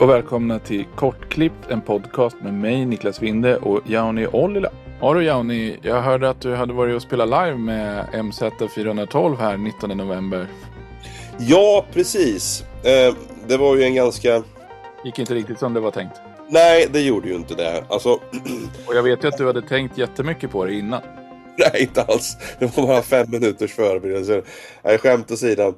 Och välkomna till Kortklippt, en podcast med mig Niklas Winde och Jauni Ollila. Ja du Jauni, jag hörde att du hade varit och spelat live med MZ412 här 19 november. Ja, precis. Eh, det var ju en ganska... Gick inte riktigt som det var tänkt. Nej, det gjorde ju inte det. Alltså... och jag vet ju att du hade tänkt jättemycket på det innan. Nej, inte alls. Det var bara fem minuters förberedelse. Nej, skämt åsido.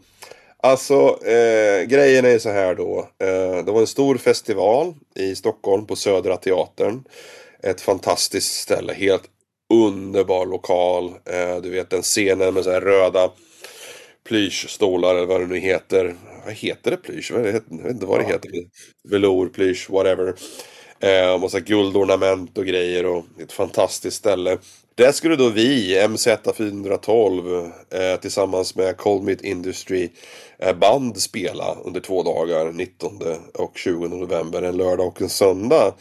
Alltså, eh, grejen är så här då. Eh, det var en stor festival i Stockholm på Södra Teatern. Ett fantastiskt ställe, helt underbar lokal. Eh, du vet den scenen med så här röda plyschstolar eller vad det nu heter. Vad heter det plysch? Jag vet inte vad det heter. Velour, plysch, whatever. Eh, massa guldornament och grejer och ett fantastiskt ställe. Där skulle då vi, MZ412, eh, tillsammans med Colmit Industry eh, band spela under två dagar, 19 och 20 november, en lördag och en söndag.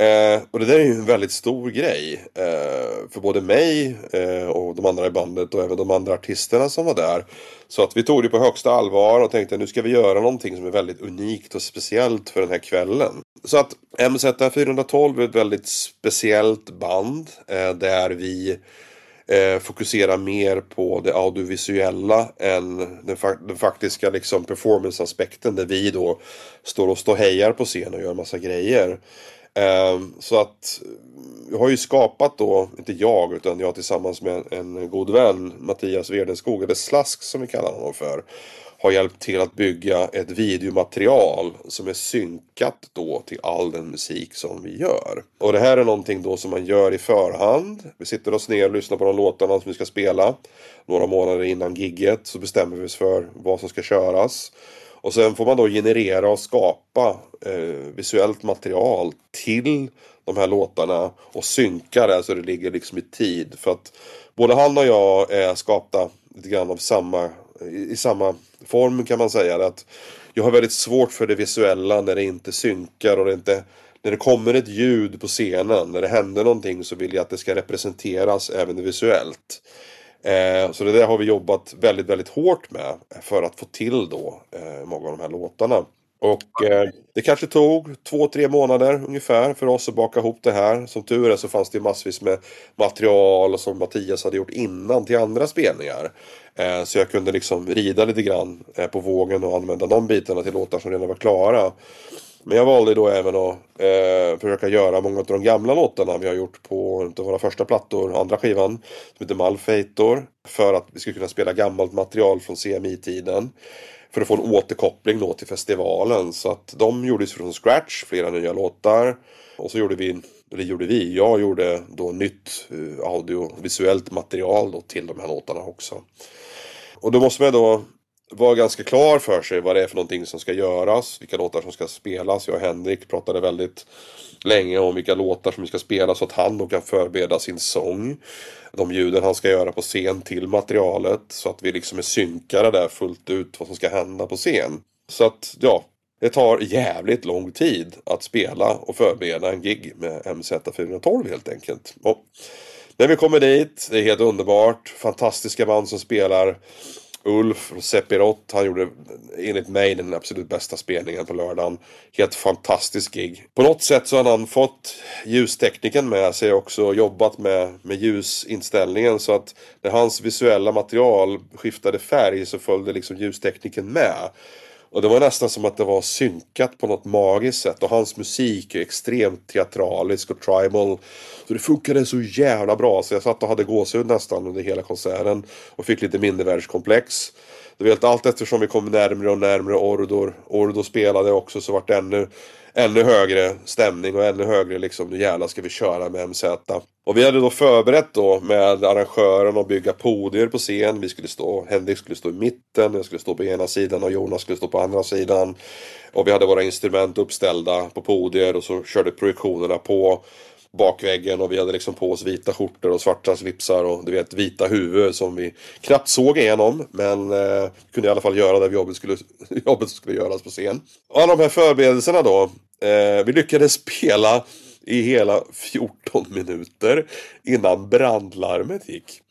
Eh, och det där är ju en väldigt stor grej. Eh, för både mig eh, och de andra i bandet och även de andra artisterna som var där. Så att vi tog det på högsta allvar och tänkte nu ska vi göra någonting som är väldigt unikt och speciellt för den här kvällen. Så att MZ412 är ett väldigt speciellt band. Eh, där vi eh, fokuserar mer på det audiovisuella än den, fa den faktiska liksom, performanceaspekten. Där vi då står och står hejar på scen och gör massa grejer. Eh, så att jag har ju skapat då, inte jag, utan jag tillsammans med en god vän, Mattias Verdenskog, eller Slask som vi kallar honom för, har hjälpt till att bygga ett videomaterial som är synkat då till all den musik som vi gör. Och det här är någonting då som man gör i förhand. Vi sitter oss ner och lyssnar på de låtarna som vi ska spela. Några månader innan gigget så bestämmer vi oss för vad som ska köras. Och sen får man då generera och skapa eh, visuellt material till de här låtarna och synka det så det ligger liksom i tid. För att både han och jag är skapta lite grann av samma, i, i samma form kan man säga. Att jag har väldigt svårt för det visuella när det inte synkar och det inte när det kommer ett ljud på scenen, när det händer någonting så vill jag att det ska representeras även visuellt. Eh, så det där har vi jobbat väldigt, väldigt hårt med för att få till då eh, många av de här låtarna. Och eh, det kanske tog två, tre månader ungefär för oss att baka ihop det här. Som tur är så fanns det massvis med material som Mattias hade gjort innan till andra spelningar. Eh, så jag kunde liksom rida lite grann eh, på vågen och använda de bitarna till låtar som redan var klara. Men jag valde då även att eh, försöka göra många av de gamla låtarna vi har gjort på en av våra första plattor, andra skivan, som heter Malfeitor. För att vi skulle kunna spela gammalt material från CMI-tiden. För att få en återkoppling då till festivalen. Så att de gjordes från scratch, flera nya låtar. Och så gjorde vi, eller gjorde vi, jag gjorde då nytt eh, audiovisuellt material då till de här låtarna också. Och då måste man då var ganska klar för sig vad det är för någonting som ska göras, vilka låtar som ska spelas. Jag och Henrik pratade väldigt länge om vilka låtar som ska spelas så att han då kan förbereda sin sång. De ljuden han ska göra på scen till materialet så att vi liksom är synkade där fullt ut vad som ska hända på scen. Så att ja, det tar jävligt lång tid att spela och förbereda en gig med MZ412 helt enkelt. Och när vi kommer dit, det är helt underbart. Fantastiska band som spelar. Ulf från Sepirot, han gjorde enligt mig den absolut bästa spelningen på lördagen. Helt fantastisk gig. På något sätt så har han fått ljustekniken med sig också jobbat med, med ljusinställningen så att när hans visuella material skiftade färg så följde liksom ljustekniken med. Och det var nästan som att det var synkat på något magiskt sätt. Och hans musik är extremt teatralisk och tribal. Så det funkade så jävla bra. Så jag satt och hade gåshud nästan under hela konserten. Och fick lite mindervärdeskomplex. Du vet allt eftersom vi kom närmre och närmre Ordor. Ordor spelade också så vart det ännu ännu högre stämning och ännu högre liksom, nu jävlar ska vi köra med MZ. Och vi hade då förberett då med arrangören att bygga podier på scen. Vi skulle stå, Henrik skulle stå i mitten, jag skulle stå på ena sidan och Jonas skulle stå på andra sidan. Och vi hade våra instrument uppställda på podier och så körde projektionerna på bakväggen och vi hade liksom på oss vita skjortor och svarta slipsar och du vet vita huvud som vi knappt såg igenom men eh, kunde i alla fall göra det jobbet skulle, jobbet skulle göras på scen. Och alla de här förberedelserna då. Eh, vi lyckades spela i hela 14 minuter innan brandlarmet gick.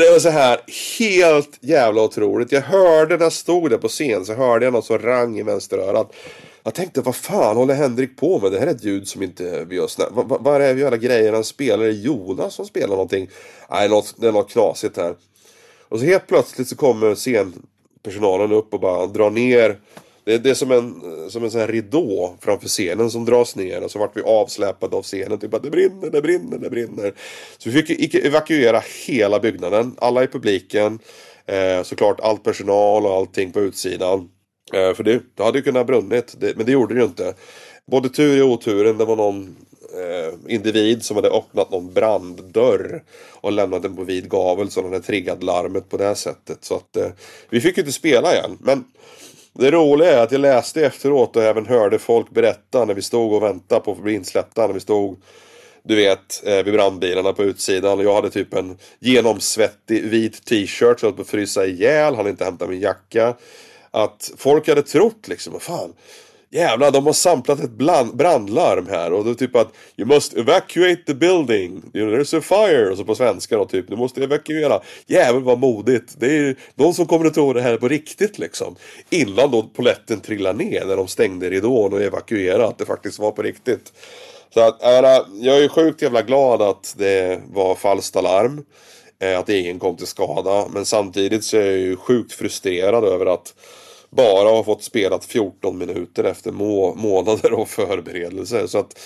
Det var så här helt jävla otroligt. Jag hörde när jag stod där på scen så hörde jag något som rang i vänsterörat. Jag tänkte, vad fan håller Henrik på med? Det här är ett ljud som inte vi gör snabbt. Vad, är det vi alla grejer han spelar? Är det Jonas som spelar någonting? Nej, något, det är något knasigt här. Och så helt plötsligt så kommer scenpersonalen upp och bara drar ner det, det är som en, som en sån här ridå framför scenen som dras ner och så vart vi avsläpade av scenen. Typ att det brinner, det brinner, det brinner. Så vi fick evakuera hela byggnaden. Alla i publiken. Eh, såklart all personal och allting på utsidan. Eh, för det, det hade ju kunnat brunnit. Det, men det gjorde det ju inte. Både tur i oturen. Det var någon eh, individ som hade öppnat någon branddörr och lämnat den på vid gavel så den hade triggat larmet på det sättet. Så att eh, vi fick ju inte spela igen. Men det roliga är att jag läste efteråt och även hörde folk berätta när vi stod och väntade på att bli insläppta. När vi stod, du vet, eh, vid brandbilarna på utsidan. Och jag hade typ en genomsvettig vit t-shirt så jag höll på att frysa ihjäl. Han inte hämtat min jacka. Att folk hade trott liksom, vad fan. Jävlar, de har samplat ett brandlarm här och då typ att You must evacuate the building. You know, there's a fire. Och så på svenska då typ, du måste evakuera. Jävlar vad modigt. Det är någon som kommer att tro det här på riktigt liksom. Innan då poletten trillar ner när de stängde ridån och evakuerade. Att det faktiskt var på riktigt. Så att, jag är sjukt jävla glad att det var falskt alarm. Eh, att ingen kom till skada. Men samtidigt så är jag ju sjukt frustrerad över att bara har fått spelat 14 minuter efter må månader av förberedelser. Så att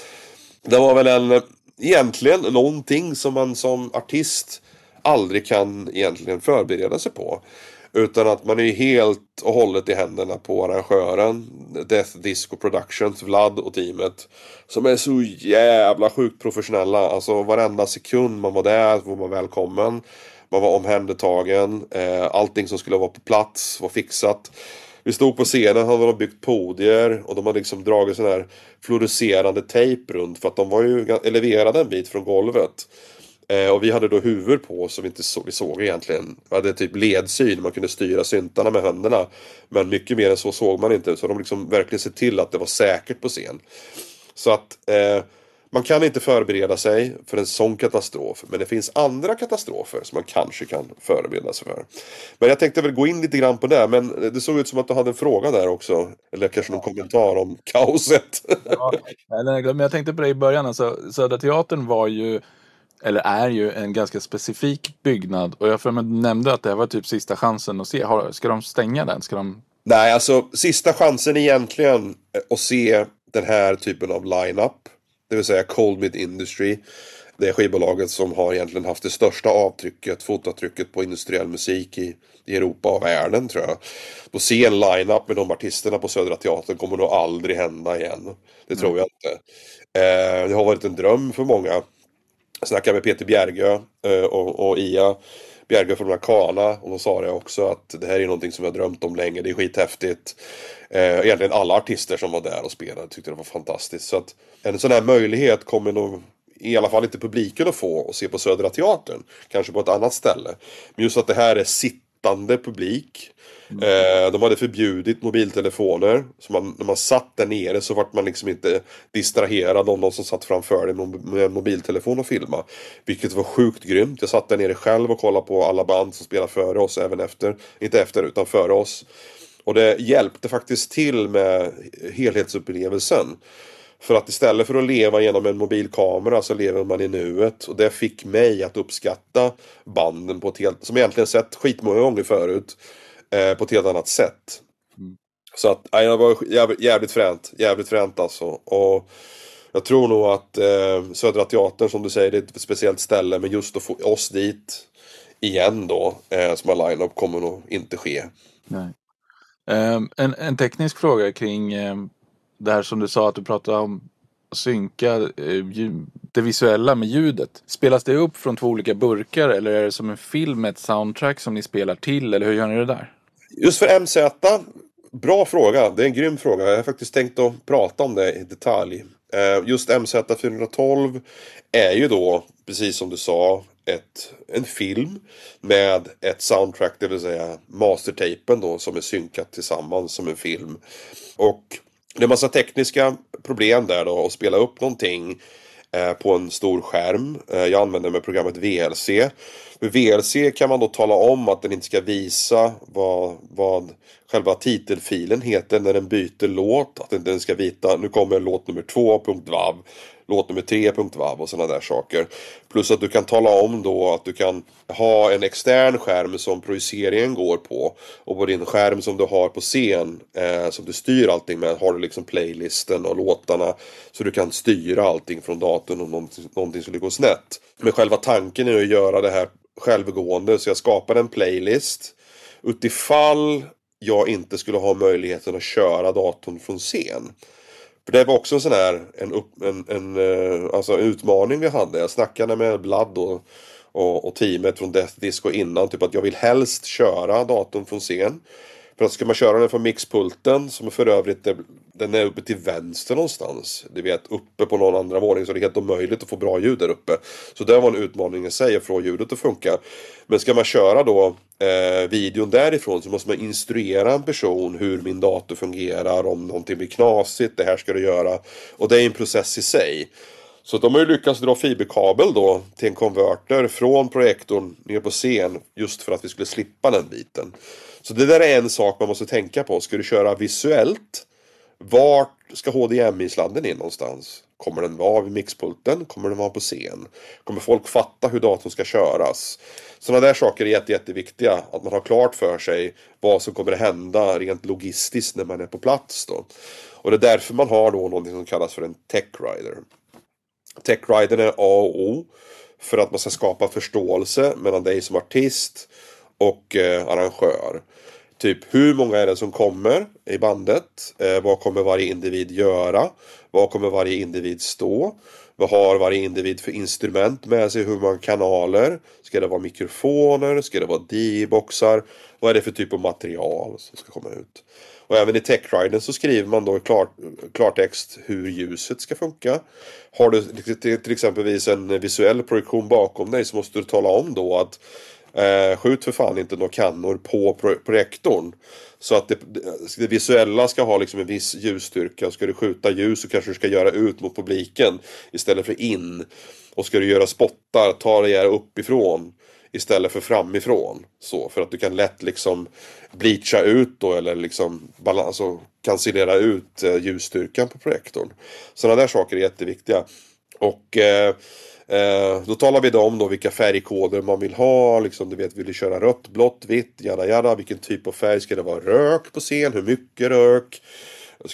det var väl en, egentligen någonting som man som artist aldrig kan egentligen förbereda sig på. Utan att man är helt och hållet i händerna på arrangören. Death Disco Productions, Vlad och teamet. Som är så jävla sjukt professionella. Alltså varenda sekund man var där var man välkommen. Man var omhändertagen. Eh, allting som skulle vara på plats var fixat. Vi stod på scenen, hade de byggt podier och de hade liksom dragit sån här fluorescerande tejp runt för att de var ju eleverade en bit från golvet. Eh, och vi hade då huvud på oss som vi inte så, vi såg egentligen. Vi hade typ ledsyn, man kunde styra syntarna med händerna. Men mycket mer än så såg man inte. Så de liksom verkligen se till att det var säkert på scen. Så att eh, man kan inte förbereda sig för en sån katastrof. Men det finns andra katastrofer som man kanske kan förbereda sig för. Men jag tänkte väl gå in lite grann på det. Men det såg ut som att du hade en fråga där också. Eller kanske någon kommentar om kaoset. Ja, men jag tänkte på det i början. Alltså, Södra Teatern var ju eller är ju en ganska specifik byggnad. Och jag för mig nämnde att det var typ sista chansen att se. Ska de stänga den? Ska de... Nej, alltså sista chansen egentligen att se den här typen av line-up det vill säga Cold Mid Industry. Det är skivbolaget som har egentligen haft det största avtrycket, fotavtrycket på industriell musik i, i Europa och världen tror jag. Att se en line-up med de artisterna på Södra Teatern kommer nog aldrig hända igen. Det tror jag inte. Eh, det har varit en dröm för många. Jag snackade med Peter Bjergö eh, och, och Ia Bjerga från Arcana och då sa det också att det här är någonting som vi har drömt om länge. Det är skithäftigt. Eh, egentligen alla artister som var där och spelade tyckte det var fantastiskt. Så att en sån här möjlighet kommer nog i alla fall inte publiken att få och se på Södra Teatern. Kanske på ett annat ställe. Men just att det här är sittande publik. Mm. de hade förbjudit mobiltelefoner. Så man, när man satt där nere så vart man liksom inte distraherad av någon som satt framför dig med en mobiltelefon och filma. Vilket var sjukt grymt. Jag satt där nere själv och kollade på alla band som spelade före oss, även efter. Inte efter, utan före oss. Och det hjälpte faktiskt till med helhetsupplevelsen. För att istället för att leva genom en mobilkamera så lever man i nuet. Och det fick mig att uppskatta banden på ett helt, som jag egentligen sett skitmånga gånger förut. Eh, på ett helt annat sätt. Mm. Så att, nej, det var jävligt, jävligt fränt. Jävligt fränt alltså. Och jag tror nog att eh, Södra Teatern som du säger, det är ett speciellt ställe. Men just att få oss dit igen då, eh, som har line-up, kommer nog inte ske. Nej. Um, en, en teknisk fråga kring um, det här som du sa att du pratade om synka eh, det visuella med ljudet. Spelas det upp från två olika burkar eller är det som en film med ett soundtrack som ni spelar till eller hur gör ni det där? Just för MZ, bra fråga. Det är en grym fråga. Jag har faktiskt tänkt att prata om det i detalj. Eh, just MZ 412 är ju då, precis som du sa, ett, en film med ett soundtrack, det vill säga mastertapen då som är synkat tillsammans som en film. Och det är en massa tekniska problem där då att spela upp någonting eh, på en stor skärm. Eh, jag använder mig av programmet VLC. Med VLC kan man då tala om att den inte ska visa vad, vad själva titelfilen heter när den byter låt. Att den ska vita, nu kommer låt nummer 2, punkt vav låt nummer 3.vav och sådana där saker. Plus att du kan tala om då att du kan ha en extern skärm som projiceringen går på. Och på din skärm som du har på scen eh, som du styr allting med har du liksom playlisten och låtarna. Så du kan styra allting från datorn om någonting, någonting skulle gå snett. Men själva tanken är att göra det här självgående. Så jag skapar en playlist. Utifall jag inte skulle ha möjligheten att köra datorn från scen. För det var också en sån här en, upp, en, en, eh, alltså utmaning vi hade. Jag snackade med Blood och, och, och teamet från Death Disco innan. Typ att jag vill helst köra datorn från scen. För att ska man köra den från mixpulten som för övrigt är, den är uppe till vänster någonstans. Du vet uppe på någon andra våning så det är helt omöjligt att få bra ljud där uppe. Så det var en utmaning i sig att få ljudet att funka. Men ska man köra då eh, videon därifrån så måste man instruera en person hur min dator fungerar. Om någonting blir knasigt, det här ska du göra. Och det är en process i sig. Så de har ju lyckats dra fiberkabel då till en konverter från projektorn ner på scen just för att vi skulle slippa den biten. Så det där är en sak man måste tänka på. Ska du köra visuellt? Vart ska HDMI-sladden in någonstans? Kommer den vara vid mixpulten? Kommer den vara på scen? Kommer folk fatta hur datorn ska köras? Sådana där saker är jätte, jätteviktiga. Att man har klart för sig vad som kommer att hända rent logistiskt när man är på plats. Då. Och det är därför man har då någonting som kallas för en tech rider. Tech rider är A och O. För att man ska skapa förståelse mellan dig som artist och eh, arrangör. Typ hur många är det som kommer i bandet? Eh, vad kommer varje individ göra? Vad kommer varje individ stå? Vad har varje individ för instrument med sig? Hur många kanaler? Ska det vara mikrofoner? Ska det vara D-boxar? Vad är det för typ av material som ska komma ut? Och även i techriden så skriver man då i klar, klartext hur ljuset ska funka. Har du till exempelvis en visuell projektion bakom dig så måste du tala om då att Eh, skjut för fan inte några kannor på projektorn. Så att det, det, visuella ska ha liksom en viss ljusstyrka. Ska du skjuta ljus så kanske du ska göra ut mot publiken istället för in. Och ska du göra spottar, ta det uppifrån istället för framifrån. Så, för att du kan lätt liksom bleacha ut då eller liksom balans, alltså cancellera ut eh, ljusstyrkan på projektorn. Sådana där saker är jätteviktiga. Och eh, Eh, då talar vi då om då vilka färgkoder man vill ha. Liksom, du vet, vill du köra rött, blått, vitt, jada jada. Vilken typ av färg. Ska det vara rök på scen? Hur mycket rök?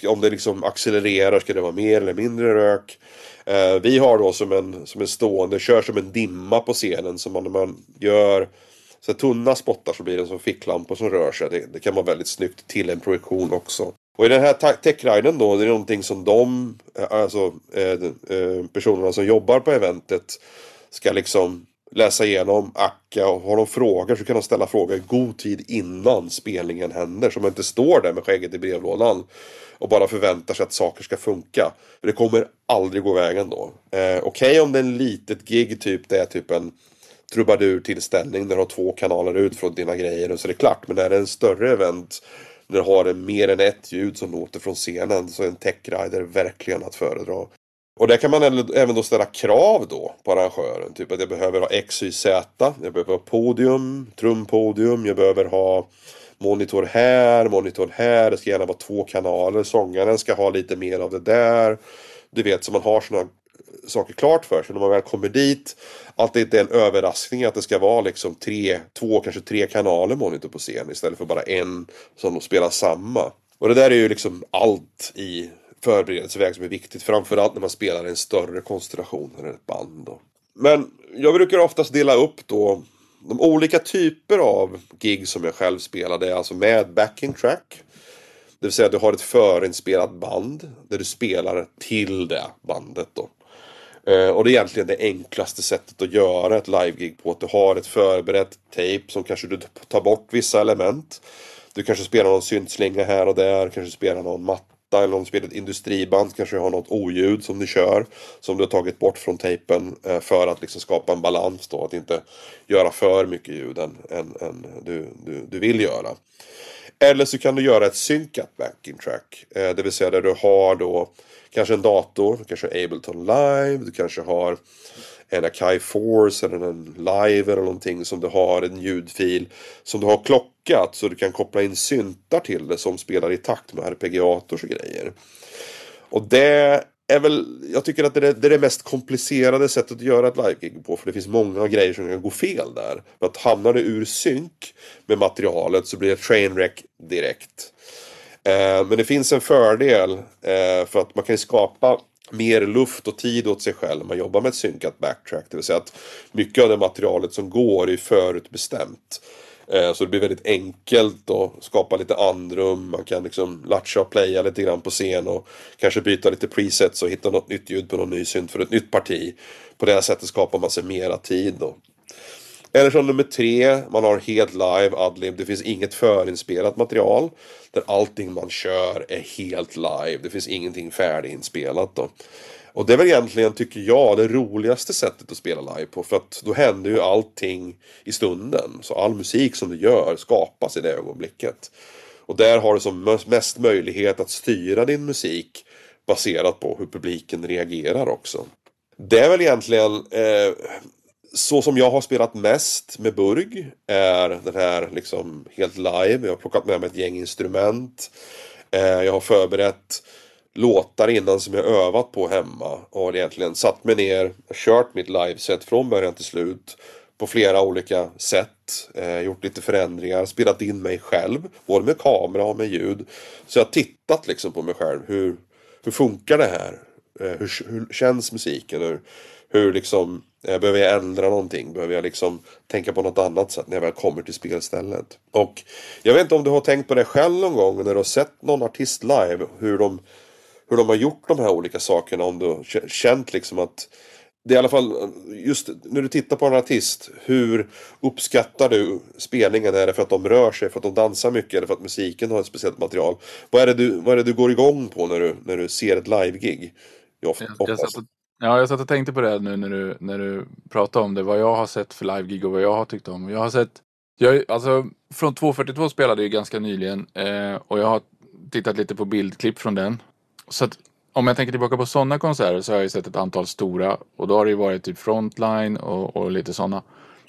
Om det liksom accelererar, ska det vara mer eller mindre rök? Eh, vi har då som en, som en stående, kör som en dimma på scenen. Så man, när man gör så tunna spottar så blir det som ficklampor som rör sig. Det, det kan vara väldigt snyggt till en projektion också. Och i den här techriden då, det är någonting som de, eh, alltså eh, eh, personerna som jobbar på eventet ska liksom läsa igenom, acka och har de frågor så kan de ställa frågor i god tid innan spelningen händer. Så man inte står där med skägget i brevlådan och bara förväntar sig att saker ska funka. För det kommer aldrig gå vägen då. Eh, Okej okay, om det är en litet gig, typ det är typ en trubadur-tillställning där du har två kanaler ut från dina grejer och så är det klart. Men är det en större event när du har mer än ett ljud som låter från scenen så är en techrider verkligen att föredra. Och där kan man även då ställa krav då på arrangören. Typ att jag behöver ha X, Y, Z. Jag behöver ha podium, trumpodium. Jag behöver ha monitor här, monitor här. Det ska gärna vara två kanaler. Sångaren ska ha lite mer av det där. Du vet, så man har sådana saker klart för sig när man väl kommer dit. Att det inte är en överraskning att det ska vara liksom tre, två, kanske tre kanaler monitor på scen istället för bara en som spelar samma. Och det där är ju liksom allt i förberedelseväg som är viktigt. Framförallt när man spelar en större konstellation eller ett band. Då. Men jag brukar oftast dela upp då de olika typer av gig som jag själv spelade. Alltså med backing track. Det vill säga att du har ett förinspelat band där du spelar till det bandet då. Eh, och det är egentligen det enklaste sättet att göra ett live-gig på. Att du har ett förberett tape som kanske du tar bort vissa element. Du kanske spelar någon syntslinga här och där, kanske spelar någon matta eller om du spelar ett industriband kanske har något oljud som du kör. Som du har tagit bort från tejpen eh, för att liksom skapa en balans då. Att inte göra för mycket ljud än, än, än du, du, du vill göra. Eller så kan du göra ett synkat backing track. Eh, det vill säga där du har då kanske en dator, du kanske Ableton Live, du kanske har en Akai Force eller en Live eller någonting som du har en ljudfil som du har klockat så du kan koppla in syntar till det som spelar i takt med arpeggiators och grejer. Och det är väl, jag tycker att det är, det är det mest komplicerade sättet att göra ett live-gig på. För det finns många grejer som kan gå fel där. För att hamnar det ur synk med materialet så blir det trainwreck direkt. Eh, men det finns en fördel eh, för att man kan skapa mer luft och tid åt sig själv när man jobbar med ett synkat backtrack. Det vill säga att mycket av det materialet som går är förutbestämt. Eh, så det blir väldigt enkelt att skapa lite andrum. Man kan liksom latcha och playa lite grann på scen och kanske byta lite presets och hitta något nytt ljud på någon ny synt för ett nytt parti. På det här sättet skapar man sig mera tid då. Eller som nummer tre, man har helt live, adlib. Det finns inget förinspelat material. Där allting man kör är helt live. Det finns ingenting färdiginspelat då. Och det är väl egentligen, tycker jag, det roligaste sättet att spela live på. För att då händer ju allting i stunden. Så all musik som du gör skapas i det ögonblicket. Och där har du som mest möjlighet att styra din musik baserat på hur publiken reagerar också. Det är väl egentligen eh, så som jag har spelat mest med Burg är den här liksom helt live. Jag har plockat med mig ett gäng instrument. Eh, jag har förberett låtar innan som jag övat på hemma. Och har egentligen satt mig ner, kört mitt liveset från början till slut. På flera olika sätt. Eh, gjort lite förändringar, spelat in mig själv. Både med kamera och med ljud. Så jag har tittat liksom på mig själv. Hur, hur funkar det här? Eh, hur, hur känns musiken? Hur, hur liksom, eh, behöver jag ändra någonting? Behöver jag liksom tänka på något annat sätt när jag väl kommer till spelstället? Och jag vet inte om du har tänkt på det själv någon gång när du har sett någon artist live. Hur de, hur de har gjort de här olika sakerna. Om du har känt liksom att det är i alla fall, just när du tittar på en artist, hur uppskattar du spelningen? Är det för att de rör sig, för att de dansar mycket eller för att musiken har ett speciellt material? Vad är det du, vad är det du går igång på när du, när du ser ett live-gig? Jag, jag, satt och, ja, jag satt och tänkte på det nu när du, när du pratade om det, vad jag har sett för live-gig och vad jag har tyckt om. Jag har sett, jag, alltså från 242 spelade ju ganska nyligen eh, och jag har tittat lite på bildklipp från den. Så att om jag tänker tillbaka på sådana konserter så har jag ju sett ett antal stora och då har det ju varit typ Frontline och, och lite sådana.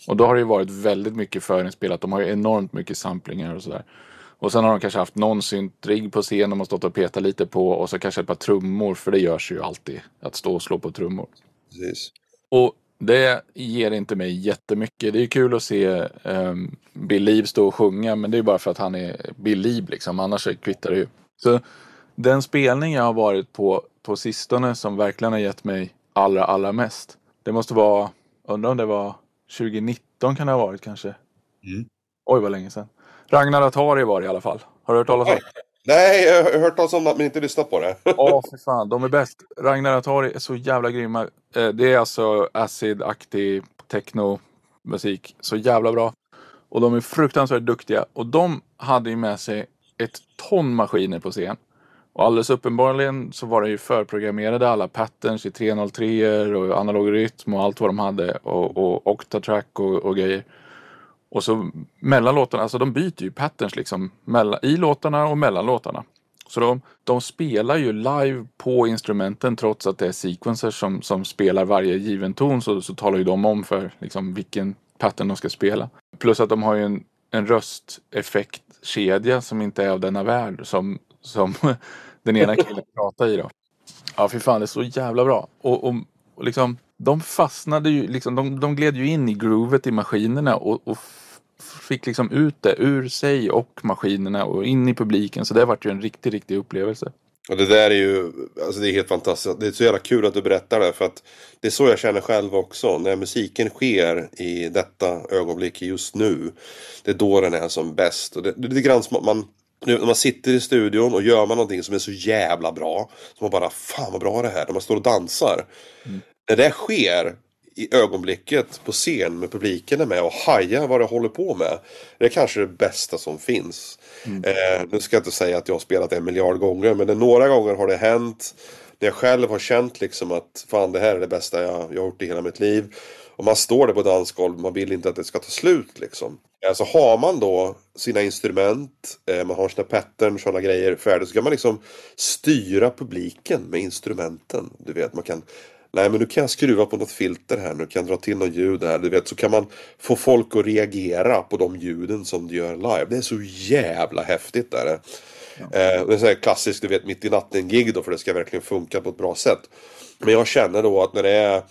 Och då har det ju varit väldigt mycket förinspelat. De har ju enormt mycket samplingar och sådär. Och sen har de kanske haft någon syntrigg på scen de har stått och petat lite på och så kanske ett par trummor för det görs ju alltid. Att stå och slå på trummor. Precis. Och det ger inte mig jättemycket. Det är kul att se um, Bill Leave stå och sjunga men det är bara för att han är Bill Leave liksom. Annars kvittar det ju. Så den spelning jag har varit på på sistone som verkligen har gett mig allra, allra mest. Det måste vara, undrar om det var 2019 kan det ha varit kanske. Mm. Oj vad länge sedan. Ragnar Atari var det i alla fall. Har du hört talas om? Nej, jag har hört talas om det men inte lyssnat på det. Ja, oh, för fan. De är bäst. Ragnar Atari är så jävla grymma. Eh, det är alltså acid-aktig techno-musik. Så jävla bra. Och de är fruktansvärt duktiga. Och de hade ju med sig ett ton maskiner på scen. Och alldeles uppenbarligen så var det ju förprogrammerade alla patterns i 303 och analog rytm och allt vad de hade och, och Octatrack och, och grejer. Och så mellan låtarna, alltså de byter ju patterns liksom mellan, i låtarna och mellan låtarna. Så de, de spelar ju live på instrumenten trots att det är sequencers som, som spelar varje given ton så, så talar ju de om för liksom, vilken pattern de ska spela. Plus att de har ju en, en rösteffektkedja som inte är av denna värld som, som den ena killen pratar i då. Ja, fy fan, det är så jävla bra. Och, och, och liksom, de fastnade ju, liksom, de, de gled ju in i groovet i maskinerna och, och fick liksom ut det ur sig och maskinerna och in i publiken. Så det vart ju en riktig, riktig upplevelse. Och det där är ju, alltså det är helt fantastiskt. Det är så jävla kul att du berättar det. För att det är så jag känner själv också. När musiken sker i detta ögonblick just nu. Det är då den är som bäst. Och det, det är lite grann som att man nu när man sitter i studion och gör man någonting som är så jävla bra. Så man bara, fan vad bra det här. När man står och dansar. Mm. När det sker i ögonblicket på scen med publiken är med och hajar vad det håller på med. Det är kanske det bästa som finns. Mm. Eh, nu ska jag inte säga att jag har spelat en miljard gånger. Men några gånger har det hänt. När jag själv har känt liksom att fan det här är det bästa jag, jag har gjort i hela mitt liv. Och man står där på dansgolv, man vill inte att det ska ta slut liksom. Alltså har man då sina instrument, eh, man har sina patterns, sådana grejer färdigt så kan man liksom styra publiken med instrumenten. Du vet, man kan Nej men nu kan jag skruva på något filter här, nu kan jag dra till något ljud här. Du vet, så kan man få folk att reagera på de ljuden som du gör live. Det är så jävla häftigt där. Ja. Eh, det är så här klassiskt, du vet, mitt i natten-gig då, för det ska verkligen funka på ett bra sätt. Men jag känner då att när det är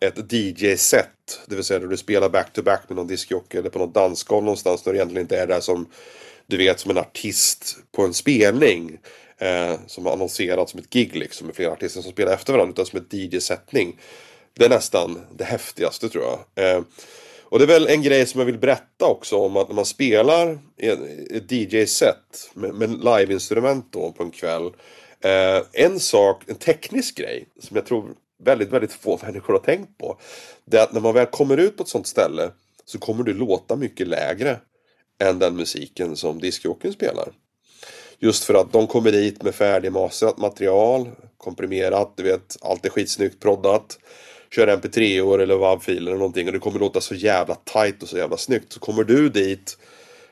ett DJ-set, det vill säga när du spelar back-to-back -back med någon discjockey eller på något dansgolv någonstans, där du egentligen inte är där som, du vet, som en artist på en spelning eh, som har annonserats som ett gig liksom med flera artister som spelar efter varandra utan som ett DJ-sättning. Det är nästan det häftigaste tror jag. Eh, och det är väl en grej som jag vill berätta också om att när man spelar ett DJ-set med, med live-instrument då på en kväll. Eh, en sak, en teknisk grej som jag tror väldigt, väldigt få människor har tänkt på. Det är att när man väl kommer ut på ett sånt ställe så kommer du låta mycket lägre än den musiken som discjockeyn spelar. Just för att de kommer dit med färdigmasat material, komprimerat, du vet, allt är skitsnyggt proddat. Kör mp3-or eller WAV-filer eller någonting och det kommer låta så jävla tight och så jävla snyggt. Så kommer du dit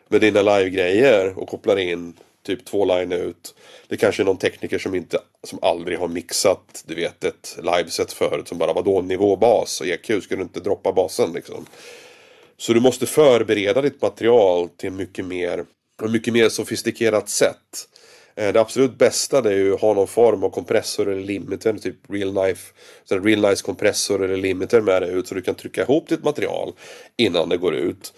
med dina live-grejer och kopplar in typ två line ut. Det kanske är någon tekniker som inte, som aldrig har mixat, du vet, ett liveset förut som bara, vadå, nivåbas och EQ, ska du inte droppa basen liksom? Så du måste förbereda ditt material till mycket mer på ett mycket mer sofistikerat sätt. Eh, det absolut bästa det är ju att ha någon form av kompressor eller limiter, typ real knife, så real nice kompressor eller limiter med dig ut så du kan trycka ihop ditt material innan det går ut.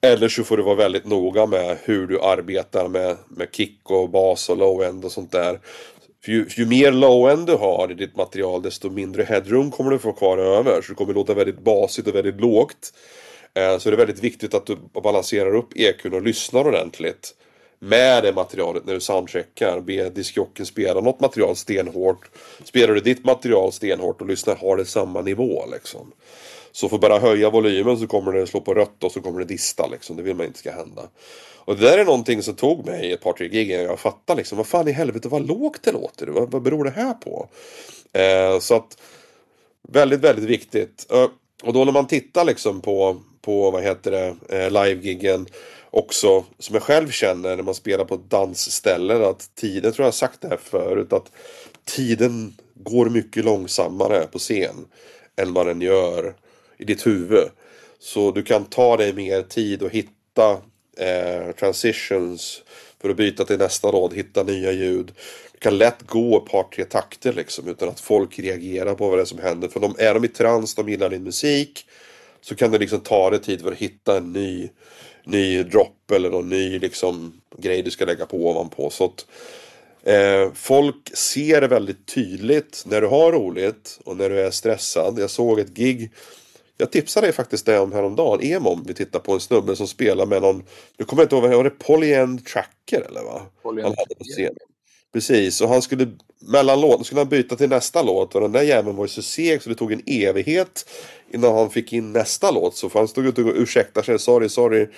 Eller så får du vara väldigt noga med hur du arbetar med, med kick och bas och low-end och sånt där. För ju, ju mer low-end du har i ditt material desto mindre headroom kommer du få kvar över. Så det kommer låta väldigt basigt och väldigt lågt. Eh, så det är väldigt viktigt att du balanserar upp EQn och lyssnar ordentligt med det materialet när du soundcheckar. Be diskjocken spela något material stenhårt. Spelar du ditt material stenhårt och lyssnar har det samma nivå liksom. Så för bara höja volymen så kommer det slå på rött och så kommer det dista liksom. Det vill man inte ska hända. Och det där är någonting som tog mig ett par tre gig jag fattar liksom. Vad fan i helvete vad lågt det låter. Vad, vad beror det här på? Eh, så att väldigt, väldigt viktigt. Eh, och då när man tittar liksom på på vad heter det, eh, livegiggen också som jag själv känner när man spelar på dansställen att tiden, jag tror jag har sagt det här förut, att tiden går mycket långsammare på scen än vad den gör i ditt huvud. Så du kan ta dig mer tid och hitta eh, transitions för att byta till nästa rad, hitta nya ljud. Du kan lätt gå ett par, tre takter liksom utan att folk reagerar på vad det är som händer. För de, är de i trans, de gillar din musik så kan det liksom ta dig tid för att hitta en ny, ny drop eller någon ny liksom grej du ska lägga på ovanpå. Så att, eh, folk ser det väldigt tydligt när du har roligt och när du är stressad. Jag såg ett gig jag tipsade dig faktiskt det om häromdagen. Emom, vi tittar på en snubbe som spelar med någon, nu kommer jag inte ihåg, var det Polyend Tracker eller va? Polyend scen. Precis, och han skulle mellan låten skulle han byta till nästa låt och den där jäveln var ju så seg så det tog en evighet innan han fick in nästa låt. Så han stod ut och ursäktade sig, sorry, sorry.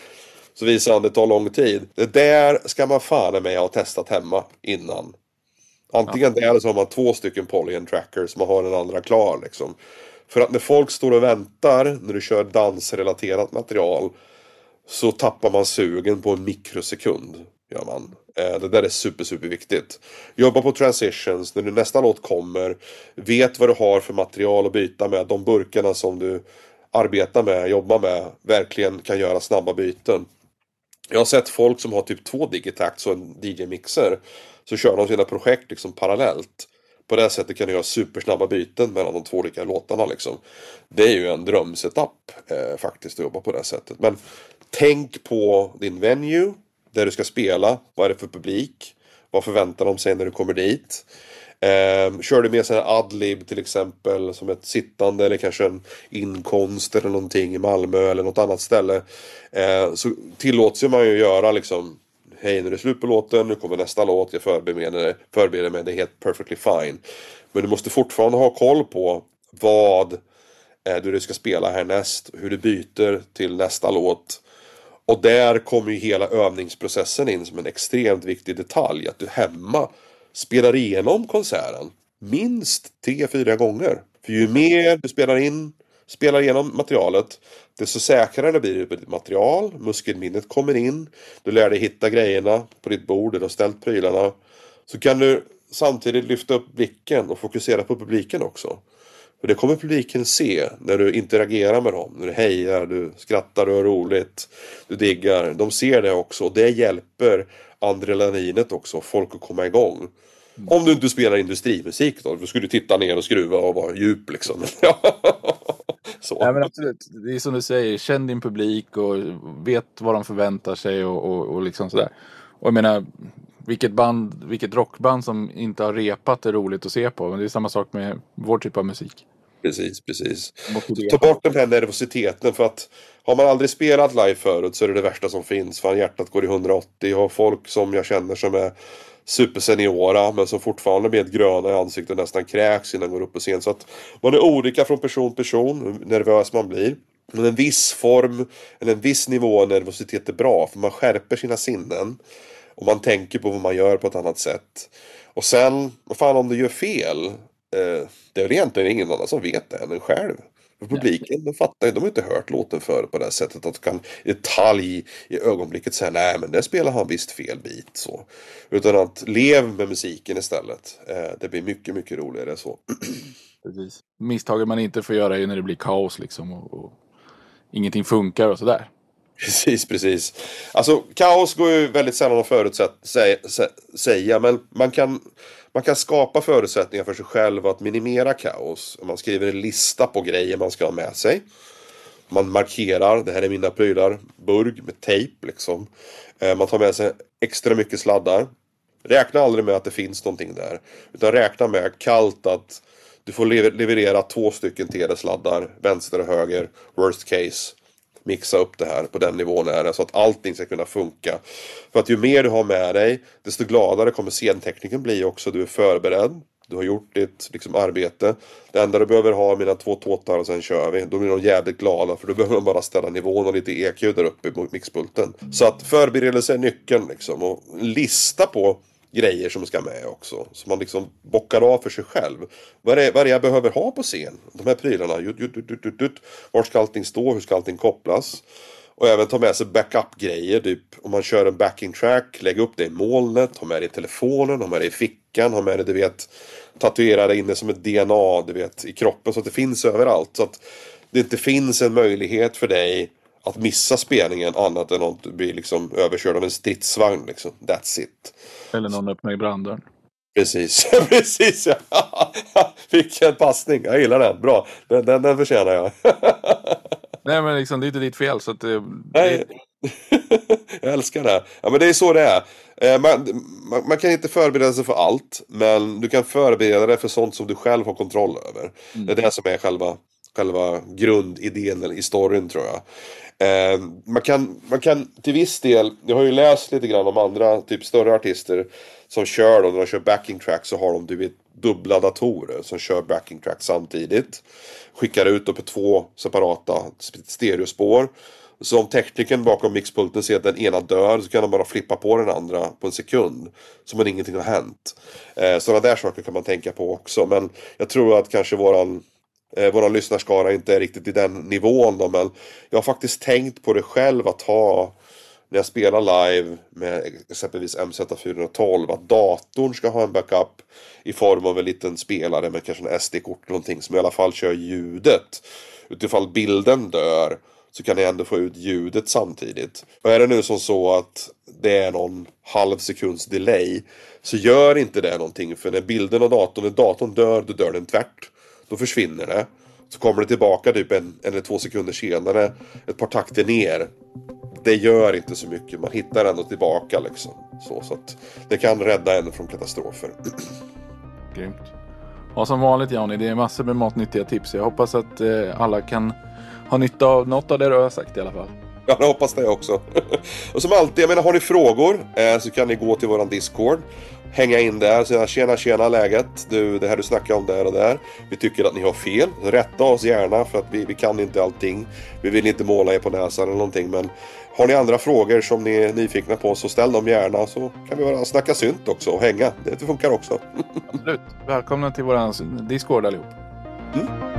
Så visade han det tar lång tid. Det där ska man fan med ha testat hemma innan. Antingen ja. det eller så har man två stycken Polyen trackers som man har den andra klar liksom. För att när folk står och väntar när du kör dansrelaterat material så tappar man sugen på en mikrosekund. Gör man. Eh, det där är super, super viktigt. Jobba på transitions, när nästa låt kommer. Vet vad du har för material att byta med. De burkarna som du arbetar med, jobbar med, verkligen kan göra snabba byten. Jag har sett folk som har typ två Digitax och en DJ-mixer. Så kör de sina projekt liksom parallellt. På det sättet kan du göra supersnabba byten mellan de två olika låtarna liksom. Det är ju en drömsetup eh, faktiskt att jobba på det sättet. Men tänk på din venue där du ska spela. Vad är det för publik? Vad förväntar de sig när du kommer dit? Eh, kör du med sån här adlib till exempel som ett sittande eller kanske en inkomst eller någonting i Malmö eller något annat ställe. Eh, så tillåts ju man ju göra liksom Hej nu är det slut på låten, nu kommer nästa låt, jag förbereder, förbereder mig, det är helt perfectly fine. Men du måste fortfarande ha koll på vad eh, du ska spela härnäst, hur du byter till nästa låt. Och där kommer ju hela övningsprocessen in som en extremt viktig detalj. Att du hemma spelar igenom konserten minst tre, fyra gånger. För ju mer du spelar in, spelar igenom materialet, desto säkrare det blir ditt material. Muskelminnet kommer in. Du lär dig hitta grejerna på ditt bord där du har ställt prylarna. Så kan du samtidigt lyfta upp blicken och fokusera på publiken också. Och det kommer publiken se när du interagerar med dem. När du hejar, du skrattar, du har roligt, du diggar. De ser det också och det hjälper adrenalinet också, folk att komma igång. Om du inte spelar industrimusik då, då skulle du titta ner och skruva och vara djup liksom. Så. Ja, men absolut. Det är som du säger, känn din publik och vet vad de förväntar sig och, och, och liksom sådär. Och jag menar, vilket band, vilket rockband som inte har repat är roligt att se på. Men det är samma sak med vår typ av musik. Precis, precis. Ta bort den här nervositeten för att har man aldrig spelat live förut så är det det värsta som finns. För hjärtat går i 180. Jag har folk som jag känner som är superseniora men som fortfarande blir gröna i ansiktet och nästan kräks innan de går upp på scen. Så att man är olika från person till person hur nervös man blir. Men en viss form eller en viss nivå av nervositet är bra för man skärper sina sinnen. Och man tänker på vad man gör på ett annat sätt. Och sen, vad fan om du gör fel? Eh, det är väl egentligen ingen annan som vet det än en själv. För publiken, de fattar de har inte hört låten förut på det här sättet. Att de kan i detalj i ögonblicket säga nej men där spelar han visst fel bit. Så. Utan att lev med musiken istället. Eh, det blir mycket, mycket roligare så. Precis. Misstaget man inte får göra är när det blir kaos liksom. Och, och ingenting funkar och sådär. Precis, precis. Alltså kaos går ju väldigt sällan att förutsätta, säga. Men man kan man kan skapa förutsättningar för sig själv att minimera kaos. Man skriver en lista på grejer man ska ha med sig. Man markerar, det här är mina prylar, burg med tejp liksom. Eh, man tar med sig extra mycket sladdar. Räkna aldrig med att det finns någonting där. Utan räkna med kallt att du får leverera två stycken TD-sladdar, vänster och höger, worst case mixa upp det här på den nivån är det så att allting ska kunna funka. För att ju mer du har med dig desto gladare kommer scentekniken bli också. Du är förberedd. Du har gjort ditt liksom, arbete. Det enda du behöver ha är mina två tåtar och sen kör vi. Då blir de jävligt glada för då behöver de bara ställa nivån och lite EQ där uppe mot mixpulten. Så att förberedelse är nyckeln liksom. Och lista på grejer som ska med också. Så man liksom bockar av för sig själv. Vad är, det, vad är det jag behöver ha på scen? De här prylarna. Jut, jut, jut, jut, jut. Var ska allting stå? Hur ska allting kopplas? Och även ta med sig backup-grejer. Typ om man kör en backing track. Lägg upp det i molnet. Ha med det i telefonen. Ha med det i fickan. Ha med det, du vet. Tatuera det inne som ett DNA, du vet, i kroppen. Så att det finns överallt. Så att det inte finns en möjlighet för dig att missa spelningen annat än att bli liksom överkörd av en stridsvagn. Liksom. That's it. Eller någon öppnar branddörren. Precis, precis ja. Vilken passning, jag gillar den. Bra, den, den, den förtjänar jag. Nej men liksom, det är inte ditt fel så att det... Nej. jag älskar det. Ja men det är så det är. Eh, man, man, man, kan inte förbereda sig för allt. Men du kan förbereda dig för sånt som du själv har kontroll över. Mm. Det är det som är själva, själva grundidén i storyn tror jag. Eh, man, kan, man kan till viss del, jag har ju läst lite grann om andra typ större artister som kör då, när de kör backing tracks så har de du vet, dubbla datorer som kör backing tracks samtidigt. Skickar ut på två separata stereospår. Så om tekniken bakom mixpulten ser att den ena dör så kan de bara flippa på den andra på en sekund. Som om ingenting har hänt. Eh, sådana där saker kan man tänka på också. Men jag tror att kanske våran eh, våran lyssnarskara inte är riktigt i den nivån då, men jag har faktiskt tänkt på det själv att ha när jag spelar live med exempelvis MZ412 att datorn ska ha en backup i form av en liten spelare med kanske en SD-kort eller någonting som i alla fall kör ljudet. Utifall bilden dör så kan jag ändå få ut ljudet samtidigt. Och är det nu som så att det är någon halv sekunds delay så gör inte det någonting för när bilden och datorn, när datorn dör, då dör den tvärt. Då försvinner det. Så kommer det tillbaka typ en eller två sekunder senare. Ett par takter ner. Det gör inte så mycket. Man hittar ändå tillbaka liksom. Så, så att det kan rädda en från katastrofer. Grymt. Ja, som vanligt Johnny, det är massor med matnyttiga tips. Jag hoppas att eh, alla kan ha nytta av något av det du har sagt i alla fall. Ja, jag hoppas det också. och som alltid, jag menar, har ni frågor eh, så kan ni gå till våran Discord hänga in där och säga tjena tjena läget. Du, det här du snackar om där och där. Vi tycker att ni har fel. Rätta oss gärna för att vi, vi kan inte allting. Vi vill inte måla er på näsan eller någonting men har ni andra frågor som ni är nyfikna på så ställ dem gärna så kan vi bara snacka synt också och hänga. Det funkar också. Absolut. Välkomna till våran Discord allihop. Mm.